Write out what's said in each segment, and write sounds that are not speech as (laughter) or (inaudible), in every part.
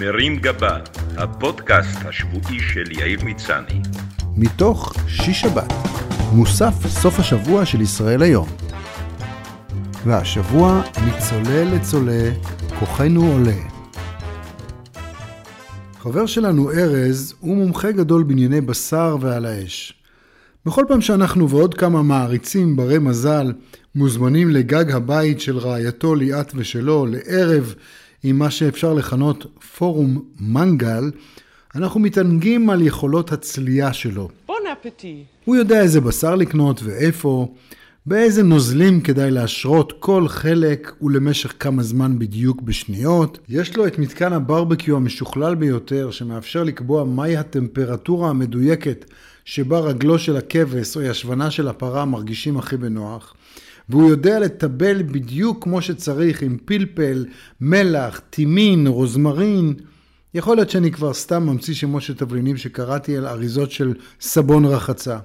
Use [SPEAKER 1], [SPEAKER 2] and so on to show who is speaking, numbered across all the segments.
[SPEAKER 1] מרים גבה, הפודקאסט השבועי של יאיר מצני.
[SPEAKER 2] מתוך שיש שבת, מוסף סוף השבוע של ישראל היום. והשבוע מצולה לצולה, כוחנו עולה. חבר שלנו ארז הוא מומחה גדול בענייני בשר ועל האש. בכל פעם שאנחנו ועוד כמה מעריצים ברי מזל מוזמנים לגג הבית של רעייתו ליאת ושלו לערב עם מה שאפשר לכנות פורום מנגל, אנחנו מתענגים על יכולות הצלייה שלו.
[SPEAKER 3] בון אפטי.
[SPEAKER 2] הוא יודע איזה בשר לקנות ואיפה, באיזה נוזלים כדאי להשרות כל חלק ולמשך כמה זמן בדיוק בשניות. יש לו את מתקן הברבקיו המשוכלל ביותר שמאפשר לקבוע מהי הטמפרטורה המדויקת שבה רגלו של הכבש או ישבנה של הפרה מרגישים הכי בנוח. והוא יודע לטבל בדיוק כמו שצריך עם פלפל, מלח, טימין, רוזמרין. יכול להיות שאני כבר סתם ממציא שמות של תבלינים שקראתי על אריזות של סבון רחצה.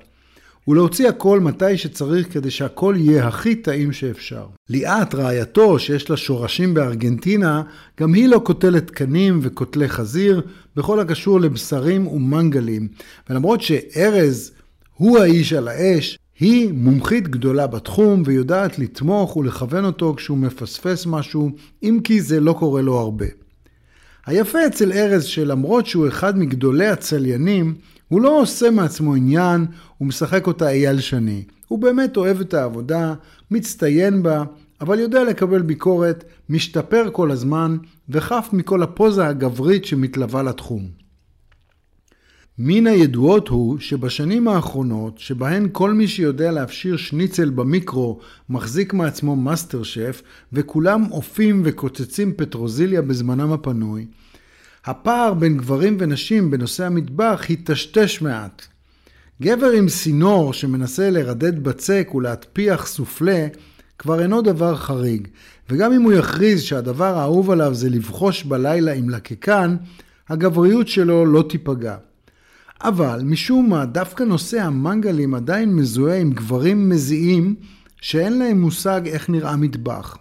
[SPEAKER 2] ולהוציא הכל מתי שצריך כדי שהכל יהיה הכי טעים שאפשר. ליאת, רעייתו, שיש לה שורשים בארגנטינה, גם היא לא קוטלת תקנים וקוטלי חזיר, בכל הקשור לבשרים ומנגלים. ולמרות שארז הוא האיש על האש, היא מומחית גדולה בתחום ויודעת לתמוך ולכוון אותו כשהוא מפספס משהו, אם כי זה לא קורה לו הרבה. היפה אצל ארז שלמרות שהוא אחד מגדולי הצליינים, הוא לא עושה מעצמו עניין ומשחק אותה אייל שני. הוא באמת אוהב את העבודה, מצטיין בה, אבל יודע לקבל ביקורת, משתפר כל הזמן וחף מכל הפוזה הגברית שמתלווה לתחום. מן הידועות הוא שבשנים האחרונות, שבהן כל מי שיודע להפשיר שניצל במיקרו מחזיק מעצמו מאסטר שף, וכולם אופים וקוצצים פטרוזיליה בזמנם הפנוי, הפער בין גברים ונשים בנושא המטבח היטשטש מעט. גבר עם סינור שמנסה לרדד בצק ולהטפיח סופלה, כבר אינו דבר חריג, וגם אם הוא יכריז שהדבר האהוב עליו זה לבחוש בבלילה עם לקקן, הגבריות שלו לא תיפגע. אבל משום מה דווקא נושא המנגלים עדיין מזוהה עם גברים מזיעים שאין להם מושג איך נראה מטבח.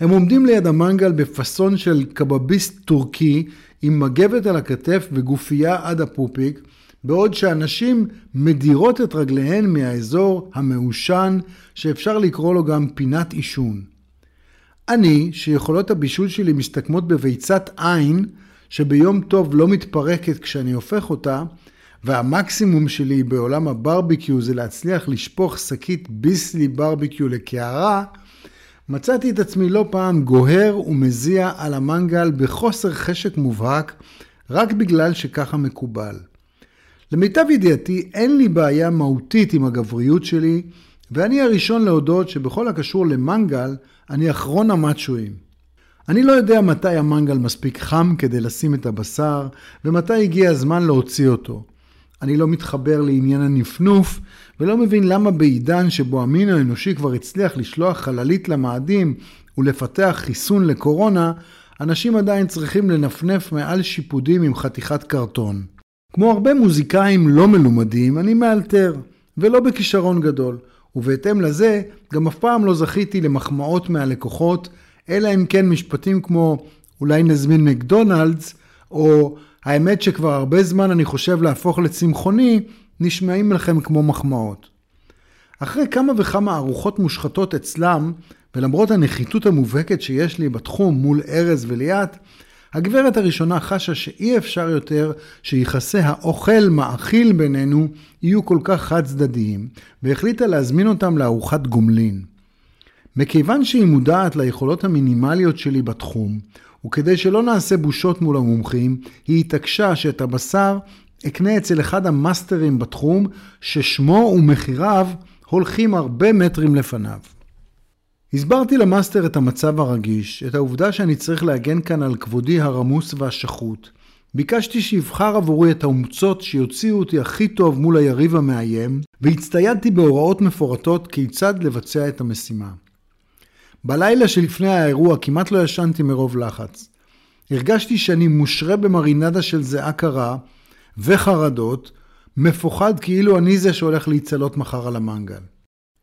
[SPEAKER 2] הם עומדים ליד המנגל בפאסון של קבביסט טורקי עם מגבת על הכתף וגופייה עד הפופיק, בעוד שאנשים מדירות את רגליהן מהאזור המעושן שאפשר לקרוא לו גם פינת עישון. אני, שיכולות הבישול שלי מסתכמות בביצת עין, שביום טוב לא מתפרקת כשאני הופך אותה, והמקסימום שלי בעולם הברביקיו זה להצליח לשפוך שקית ביסלי ברביקיו לקערה, מצאתי את עצמי לא פעם גוהר ומזיע על המנגל בחוסר חשק מובהק, רק בגלל שככה מקובל. למיטב ידיעתי, אין לי בעיה מהותית עם הגבריות שלי, ואני הראשון להודות שבכל הקשור למנגל, אני אחרון המצ'ואים. אני לא יודע מתי המנגל מספיק חם כדי לשים את הבשר, ומתי הגיע הזמן להוציא אותו. אני לא מתחבר לעניין הנפנוף, ולא מבין למה בעידן שבו המין האנושי כבר הצליח לשלוח חללית למאדים ולפתח חיסון לקורונה, אנשים עדיין צריכים לנפנף מעל שיפודים עם חתיכת קרטון. כמו הרבה מוזיקאים לא מלומדים, אני מאלתר, ולא בכישרון גדול, ובהתאם לזה, גם אף פעם לא זכיתי למחמאות מהלקוחות, אלא אם כן משפטים כמו אולי נזמין מקדונלדס, או האמת שכבר הרבה זמן אני חושב להפוך לצמחוני, נשמעים לכם כמו מחמאות. אחרי כמה וכמה ארוחות מושחתות אצלם, ולמרות הנחיתות המובהקת שיש לי בתחום מול ארז וליאת, הגברת הראשונה חשה שאי אפשר יותר שיחסי האוכל מאכיל בינינו יהיו כל כך חד צדדיים, והחליטה להזמין אותם לארוחת גומלין. מכיוון שהיא מודעת ליכולות המינימליות שלי בתחום, וכדי שלא נעשה בושות מול המומחים, היא התעקשה שאת הבשר אקנה אצל אחד המאסטרים בתחום, ששמו ומחיריו הולכים הרבה מטרים לפניו. הסברתי למאסטר את המצב הרגיש, את העובדה שאני צריך להגן כאן על כבודי הרמוס והשחוט. ביקשתי שיבחר עבורי את האומצות שיוציאו אותי הכי טוב מול היריב המאיים, והצטיידתי בהוראות מפורטות כיצד לבצע את המשימה. בלילה שלפני האירוע כמעט לא ישנתי מרוב לחץ. הרגשתי שאני מושרה במרינדה של זיעה קרה וחרדות, מפוחד כאילו אני זה שהולך להיצלות מחר על המנגל.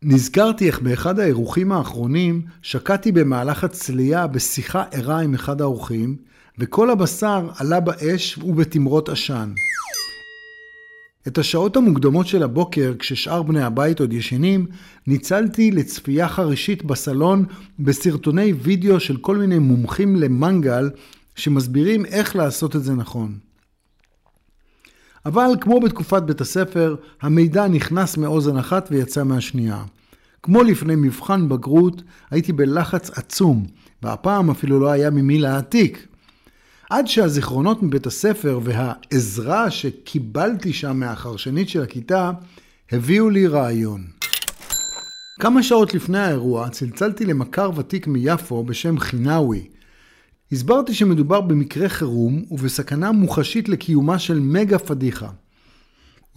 [SPEAKER 2] נזכרתי איך באחד האירוחים האחרונים שקעתי במהלך הצלייה בשיחה ערה עם אחד האורחים, וכל הבשר עלה באש ובתמרות עשן. את השעות המוקדמות של הבוקר, כששאר בני הבית עוד ישנים, ניצלתי לצפייה חרישית בסלון בסרטוני וידאו של כל מיני מומחים למנגל שמסבירים איך לעשות את זה נכון. אבל כמו בתקופת בית הספר, המידע נכנס מאוזן אחת ויצא מהשנייה. כמו לפני מבחן בגרות, הייתי בלחץ עצום, והפעם אפילו לא היה ממי להעתיק. עד שהזיכרונות מבית הספר והעזרה שקיבלתי שם מהחרשנית של הכיתה, הביאו לי רעיון. כמה שעות לפני האירוע צלצלתי למכר ותיק מיפו בשם חינאווי. הסברתי שמדובר במקרה חירום ובסכנה מוחשית לקיומה של מגה פדיחה.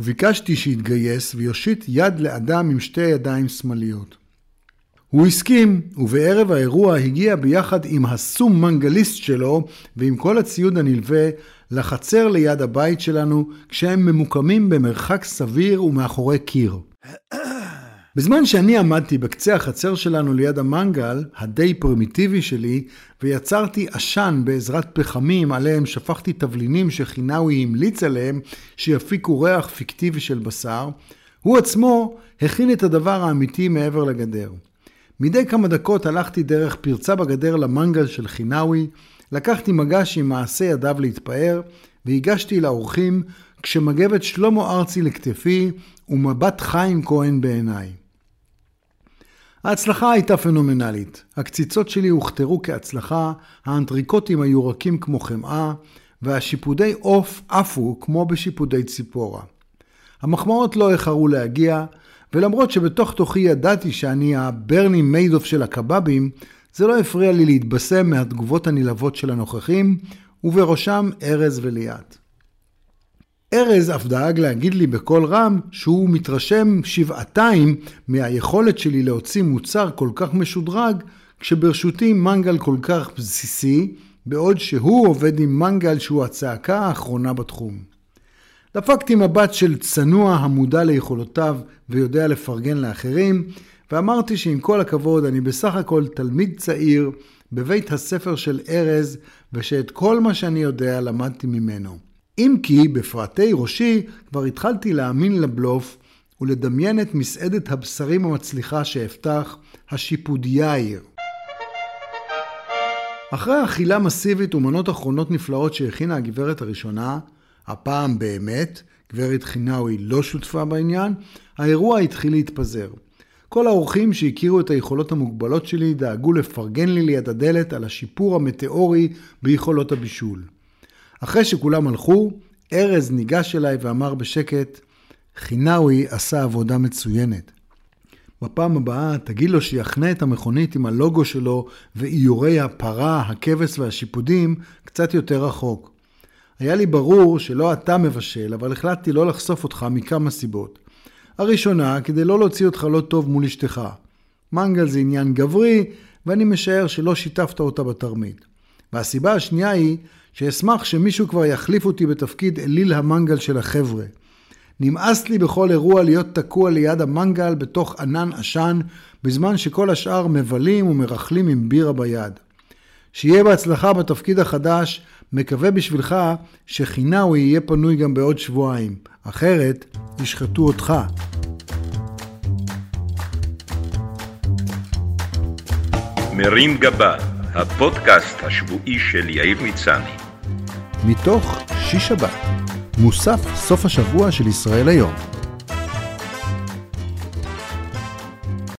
[SPEAKER 2] וביקשתי שיתגייס ויושיט יד לאדם עם שתי ידיים שמאליות. הוא הסכים, ובערב האירוע הגיע ביחד עם הסום מנגליסט שלו ועם כל הציוד הנלווה לחצר ליד הבית שלנו, כשהם ממוקמים במרחק סביר ומאחורי קיר. (coughs) בזמן שאני עמדתי בקצה החצר שלנו ליד המנגל, הדי פרימיטיבי שלי, ויצרתי עשן בעזרת פחמים עליהם שפכתי תבלינים שחינאווי המליץ עליהם שיפיקו ריח פיקטיבי של בשר, הוא עצמו הכין את הדבר האמיתי מעבר לגדר. מדי כמה דקות הלכתי דרך פרצה בגדר למנגל של חינאווי, לקחתי מגש עם מעשה ידיו להתפאר, והגשתי לאורחים כשמגבת שלמה ארצי לכתפי ומבט חיים כהן בעיניי. ההצלחה הייתה פנומנלית. הקציצות שלי הוכתרו כהצלחה, האנטריקוטים היו רכים כמו חמאה, והשיפודי עוף עפו כמו בשיפודי ציפורה. המחמאות לא איחרו להגיע, ולמרות שבתוך תוכי ידעתי שאני הברני מיידוף של הקבבים, זה לא הפריע לי להתבשם מהתגובות הנלהבות של הנוכחים, ובראשם ארז וליאת. ארז אף דאג להגיד לי בקול רם שהוא מתרשם שבעתיים מהיכולת שלי להוציא מוצר כל כך משודרג, כשברשותי מנגל כל כך בסיסי, בעוד שהוא עובד עם מנגל שהוא הצעקה האחרונה בתחום. דפקתי מבט של צנוע המודע ליכולותיו ויודע לפרגן לאחרים, ואמרתי שעם כל הכבוד אני בסך הכל תלמיד צעיר בבית הספר של ארז, ושאת כל מה שאני יודע למדתי ממנו. אם כי בפרטי ראשי כבר התחלתי להאמין לבלוף ולדמיין את מסעדת הבשרים המצליחה שאפתח, השיפודיה העיר. אחרי אכילה מסיבית ומנות אחרונות נפלאות שהכינה הגברת הראשונה, הפעם באמת, גברת חינאווי לא שותפה בעניין, האירוע התחיל להתפזר. כל האורחים שהכירו את היכולות המוגבלות שלי דאגו לפרגן לי ליד הדלת על השיפור המטאורי ביכולות הבישול. אחרי שכולם הלכו, ארז ניגש אליי ואמר בשקט, חינאווי עשה עבודה מצוינת. בפעם הבאה תגיד לו שיחנה את המכונית עם הלוגו שלו ואיורי הפרה, הכבש והשיפודים קצת יותר רחוק. היה לי ברור שלא אתה מבשל, אבל החלטתי לא לחשוף אותך מכמה סיבות. הראשונה, כדי לא להוציא אותך לא טוב מול אשתך. מנגל זה עניין גברי, ואני משער שלא שיתפת אותה בתרמית. והסיבה השנייה היא שאשמח שמישהו כבר יחליף אותי בתפקיד אליל המנגל של החבר'ה. נמאס לי בכל אירוע להיות תקוע ליד המנגל בתוך ענן עשן, בזמן שכל השאר מבלים ומרכלים עם בירה ביד. שיהיה בהצלחה בתפקיד החדש, מקווה בשבילך שחינאווי יהיה פנוי גם בעוד שבועיים, אחרת ישחטו אותך.
[SPEAKER 1] מרים גבה, הפודקאסט השבועי של יאיר מצני.
[SPEAKER 2] מתוך שיש שבת, מוסף סוף השבוע של ישראל היום.